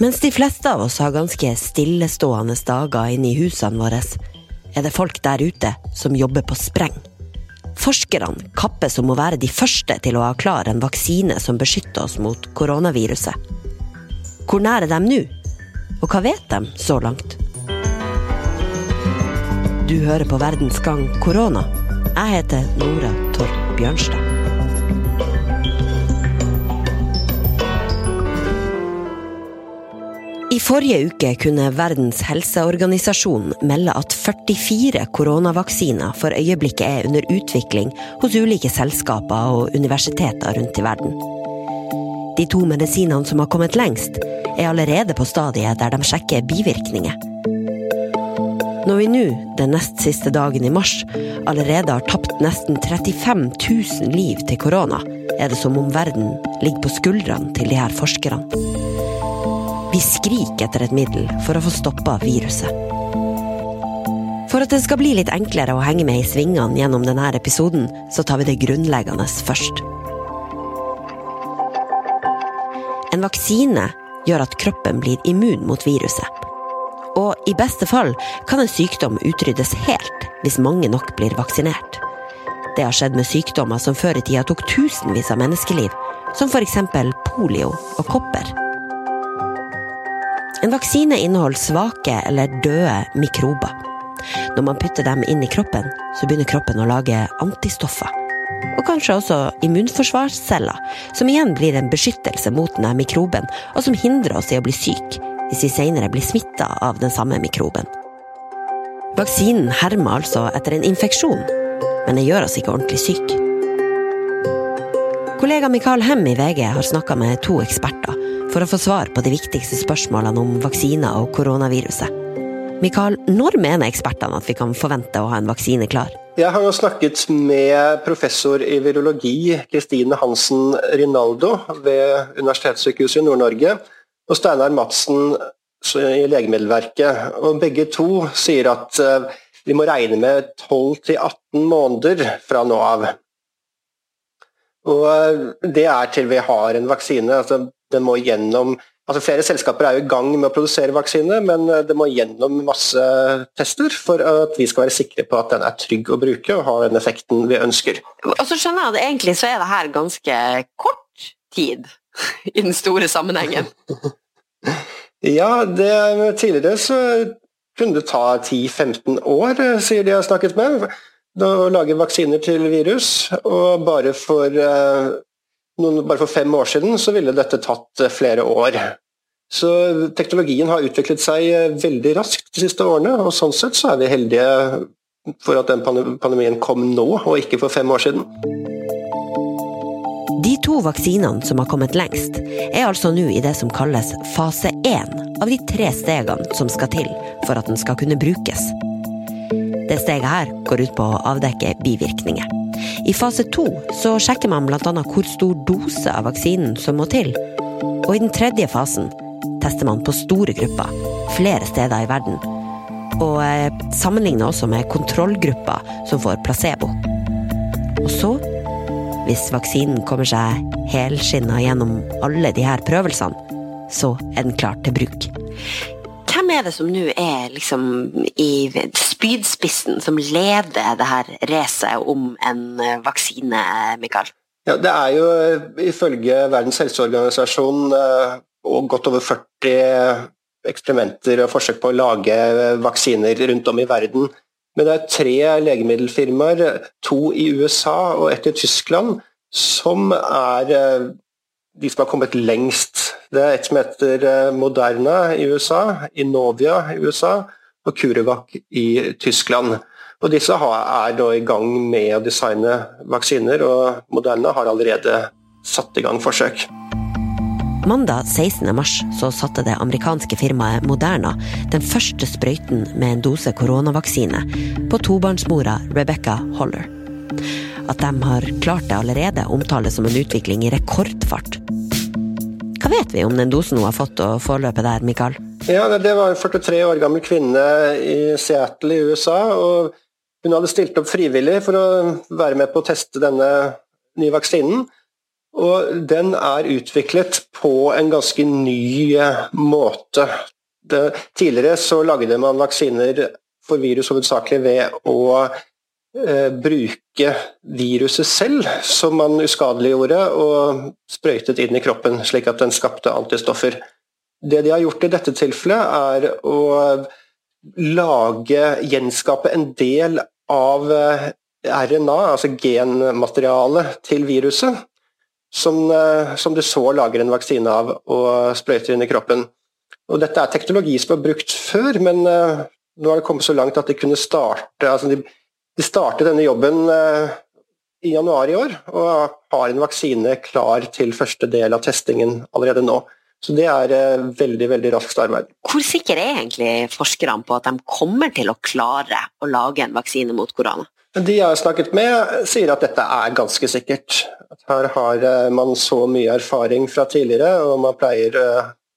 Mens de fleste av oss har ganske stillestående dager inne i husene våre, er det folk der ute som jobber på spreng. Forskerne kappes om å være de første til å ha klar en vaksine som beskytter oss mot koronaviruset. Hvor nær er de nå? Og hva vet de så langt? Du hører på Verdens gang korona. Jeg heter Nora Torp Bjørnstad. I forrige uke kunne Verdens helseorganisasjon melde at 44 koronavaksiner for øyeblikket er under utvikling hos ulike selskaper og universiteter rundt i verden. De to medisinene som har kommet lengst, er allerede på stadiet der de sjekker bivirkninger. Når vi nå, den nest siste dagen i mars, allerede har tapt nesten 35 000 liv til korona, er det som om verden ligger på skuldrene til de her forskerne. Vi skriker etter et middel for å få stoppa viruset. For at det skal bli litt enklere å henge med i svingene gjennom denne episoden, så tar vi det grunnleggende først. En vaksine gjør at kroppen blir immun mot viruset. Og i beste fall kan en sykdom utryddes helt hvis mange nok blir vaksinert. Det har skjedd med sykdommer som før i tida tok tusenvis av menneskeliv, som f.eks. polio og kopper. En vaksine inneholder svake eller døde mikrober. Når man putter dem inn i kroppen, så begynner kroppen å lage antistoffer. Og kanskje også immunforsvarsceller, som igjen blir en beskyttelse mot denne mikroben, og som hindrer oss i å bli syk hvis vi senere blir smitta av den samme mikroben. Vaksinen hermer altså etter en infeksjon, men den gjør oss ikke ordentlig syk. Kollega Mikael Hem i VG har snakka med to eksperter for å få svar på de viktigste spørsmålene om vaksiner og koronaviruset. Mikael, når mener ekspertene at vi kan forvente å ha en vaksine klar? Jeg har jo snakket med professor i virologi Kristine Hansen Rinaldo ved Universitetssykehuset i Nord-Norge, og Steinar Madsen i Legemiddelverket. Og begge to sier at eh, vi må regne med 12-18 måneder fra nå av. Og eh, det er til vi har en vaksine. altså Den må gjennom altså Flere selskaper er jo i gang med å produsere vaksine, men eh, det må gjennom masse tester for at vi skal være sikre på at den er trygg å bruke og har den effekten vi ønsker. Og så skjønner jeg at egentlig så er det her ganske kort tid i den store sammenhengen. ja, det, tidligere så kunne det ta 10-15 år, sier de jeg har snakket med å lage vaksiner til virus. Og bare for, eh, noen, bare for fem år siden så ville dette tatt eh, flere år. Så teknologien har utviklet seg eh, veldig raskt de siste årene, og sånn sett så er vi heldige for at den pandemien kom nå, og ikke for fem år siden. De to vaksinene som har kommet lengst, er altså nå i det som kalles fase én av de tre stegene som skal til for at den skal kunne brukes. Det steget her går ut på å avdekke bivirkninger. I fase to så sjekker man bl.a. hvor stor dose av vaksinen som må til. Og i den tredje fasen tester man på store grupper, flere steder i verden. Og eh, sammenligner også med kontrollgrupper som får placebo. Og så, hvis vaksinen kommer seg helskinna gjennom alle de her prøvelsene, så er den klar til bruk. Hvem er det som nå er liksom i spydspissen, som leder det her racet om en eh, vaksine, Mikael? Ja, det er jo eh, ifølge Verdens helseorganisasjon eh, godt over 40 eksperimenter og forsøk på å lage vaksiner rundt om i verden. Men det er tre legemiddelfirmaer, to i USA og ett i Tyskland, som er de som har kommet lengst det er et som heter eh, Moderna i USA, Inovia i USA og Curevac i Tyskland. Og Disse er da i gang med å designe vaksiner, og Moderna har allerede satt i gang forsøk. Mandag 16.3 så satte det amerikanske firmaet Moderna den første sprøyten med en dose koronavaksine på tobarnsmora Rebecca Holler. At de har klart det allerede, omtales som en utvikling i rekordfart vet vi om den dosen hun har fått og forløpet der, Mikael? Ja, Det var en 43 år gammel kvinne i Seattle i USA. og Hun hadde stilt opp frivillig for å være med på å teste denne nye vaksinen. Og den er utviklet på en ganske ny måte. Det, tidligere så lagde man vaksiner for virus hovedsakelig ved å eh, bruke viruset selv, som man uskadeliggjorde og sprøytet inn i kroppen, slik at den skapte antistoffer. Det de har gjort i dette tilfellet, er å lage, gjenskape en del av eh, RNA, altså genmaterialet til viruset, som, eh, som du så lager en vaksine av og sprøyter inn i kroppen. Og Dette er teknologi som er brukt før, men nå har det kommet så langt at de kunne starte altså de, de startet denne jobben uh, i januar i år, og har en vaksine klar til første del av testingen allerede nå. Så det er uh, veldig veldig raskt arbeid. Hvor sikre er egentlig forskerne på at de kommer til å klare å lage en vaksine mot korona? De jeg har snakket med, sier at dette er ganske sikkert. At her har man så mye erfaring fra tidligere, og man pleier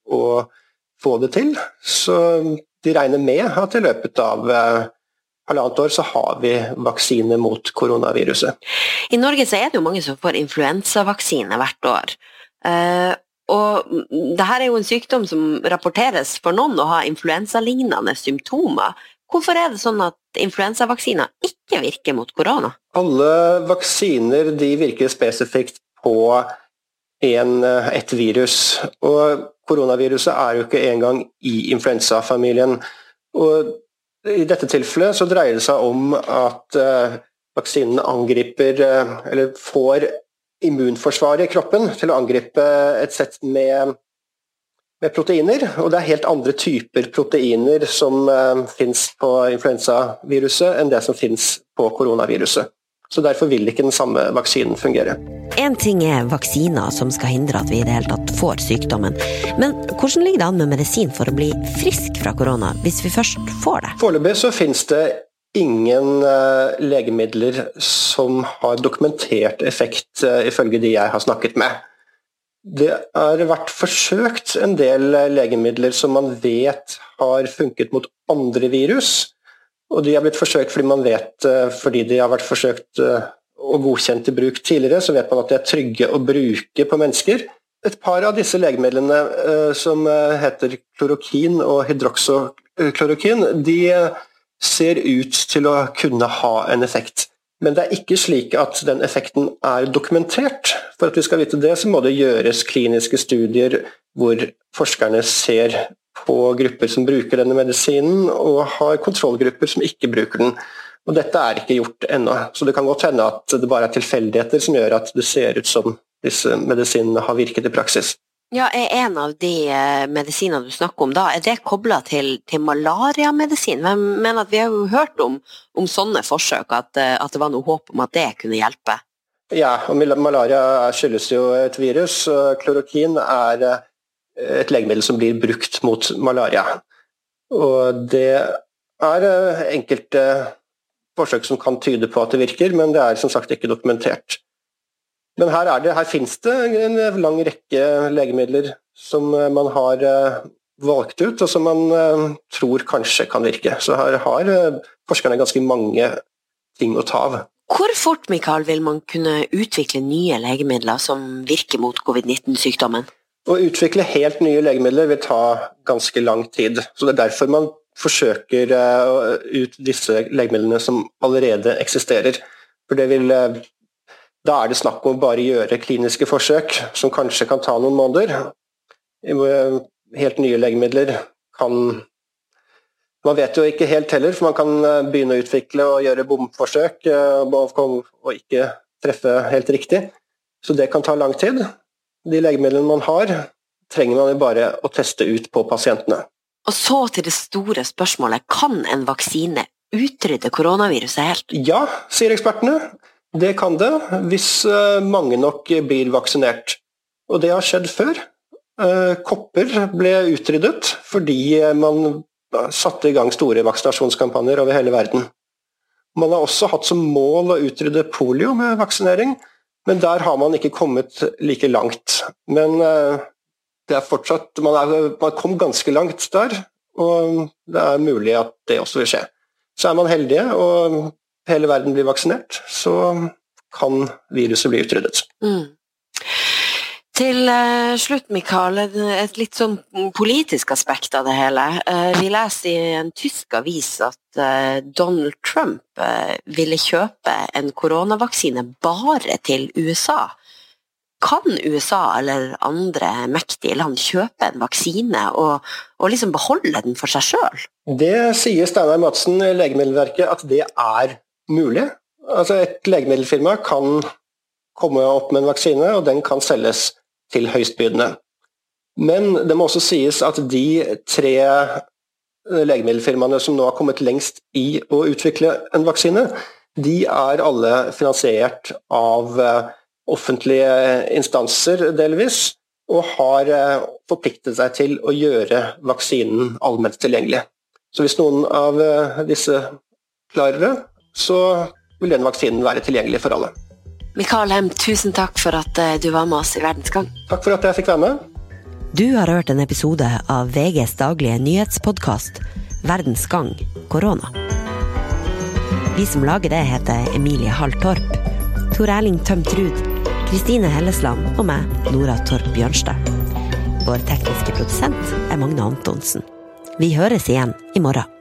å få det til. Så de regner med at i løpet av eh, halvannet år så har vi vaksine mot koronaviruset. I Norge så er det jo mange som får influensavaksine hvert år. Uh, og det her er jo en sykdom som rapporteres for noen å ha influensalignende symptomer. Hvorfor er det sånn at influensavaksiner ikke virker mot korona? Alle vaksiner de virker spesifikt på en, eh, et virus. Og koronaviruset er jo ikke engang i influensafamilien. Og I dette tilfellet så dreier det seg om at uh, vaksinen angriper, uh, eller får immunforsvaret i kroppen til å angripe et sett med, med proteiner. Og det er helt andre typer proteiner som uh, finnes på influensaviruset enn det som finnes på koronaviruset. Så Derfor vil ikke den samme vaksinen fungere. En ting er vaksiner som skal hindre at vi i det hele tatt får sykdommen. Men hvordan ligger det an med medisin for å bli frisk fra korona, hvis vi først får det? Foreløpig så finnes det ingen uh, legemidler som har dokumentert effekt, uh, ifølge de jeg har snakket med. Det har vært forsøkt en del uh, legemidler som man vet har funket mot andre virus. Og de har blitt forsøkt fordi man vet, eh, fordi de har vært forsøkt eh, og godkjent til bruk tidligere, så vet man at de er trygge å bruke på mennesker. Et par av disse legemidlene eh, som heter klorokin og hydroksoklorokin, de ser ut til å kunne ha en effekt. Men det er ikke slik at den effekten er dokumentert. For at vi skal vite det, så må det gjøres kliniske studier hvor forskerne ser på grupper som bruker denne medisinen, og har kontrollgrupper som ikke bruker den. Og Dette er ikke gjort ennå, så det kan godt hende at det bare er tilfeldigheter som gjør at det ser ut som disse medisinene har virket i praksis. Ja, Er en av de eh, medisinene du snakker om da, er det kobla til, til malariamedisin? Men at Vi har jo hørt om, om sånne forsøk, at, eh, at, det var noe håp om at det kunne hjelpe? Ja, og malaria skyldes jo et virus. Klorokin er eh, et legemiddel som blir brukt mot malaria. Og det er eh, enkelte forsøk som kan tyde på at det virker, men det er som sagt ikke dokumentert. Men her, det, her finnes det en lang rekke legemidler som eh, man har eh, valgt ut, og som man tror kanskje kan virke. Så her har forskerne ganske mange ting å ta av. Hvor fort Mikael, vil man kunne utvikle nye legemidler som virker mot covid-19-sykdommen? Å utvikle helt nye legemidler vil ta ganske lang tid. så Det er derfor man forsøker uh, ut disse legemidlene som allerede eksisterer. For det vil, uh, Da er det snakk om å bare gjøre kliniske forsøk, som kanskje kan ta noen måneder. Uh, helt nye legemidler kan Man vet jo ikke helt heller, for man kan begynne å utvikle og gjøre bomforsøk og ikke treffe helt riktig. Så det kan ta lang tid de legemidlene man har, trenger man jo bare å teste ut på pasientene. Og så til det store spørsmålet, kan en vaksine utrydde koronaviruset helt? Ja, sier ekspertene. Det kan det, hvis eh, mange nok blir vaksinert. Og det har skjedd før. Eh, kopper ble utryddet fordi man satte i gang store vaksinasjonskampanjer over hele verden. Man har også hatt som mål å utrydde polio med vaksinering, men der har man ikke kommet like langt. Men eh, det er fortsatt Man, er, man kom ganske langt der, og det er mulig at det også vil skje. Så er man heldige og hele verden blir vaksinert, så kan viruset bli utryddet. Mm. Til uh, slutt, Mikael, et litt sånn politisk aspekt av det hele. Uh, vi leser i en tysk avis at uh, Donald Trump ville kjøpe en koronavaksine bare til USA. Kan USA eller andre mektige land kjøpe en vaksine og, og liksom beholde den for seg sjøl? Det sier Steinar Madsen, Legemiddelverket, at det er mulig. Altså Et legemiddelfirma kan komme opp med en vaksine, og den kan selges til høystbydende. Men det må også sies at de tre legemiddelfirmaene som nå har kommet lengst i å utvikle en vaksine, de er alle finansiert av eh, offentlige instanser, delvis, og har eh, forpliktet seg til å gjøre vaksinen allment tilgjengelig. Så hvis noen av eh, disse klarer det, så vil den vaksinen være tilgjengelig for alle. Mikael Hem, tusen takk for at eh, du var med oss i Verdensgang. Takk for at jeg fikk være med. Du har hørt en episode av VGs daglige nyhetspodkast Verdensgang korona. Vi som lager det, heter Emilie Hall Torp, Tor Erling Tømt Ruud, Kristine Hellesland og meg, Nora Torp Bjørnstad. Vår tekniske produsent er Magne Antonsen. Vi høres igjen i morgen.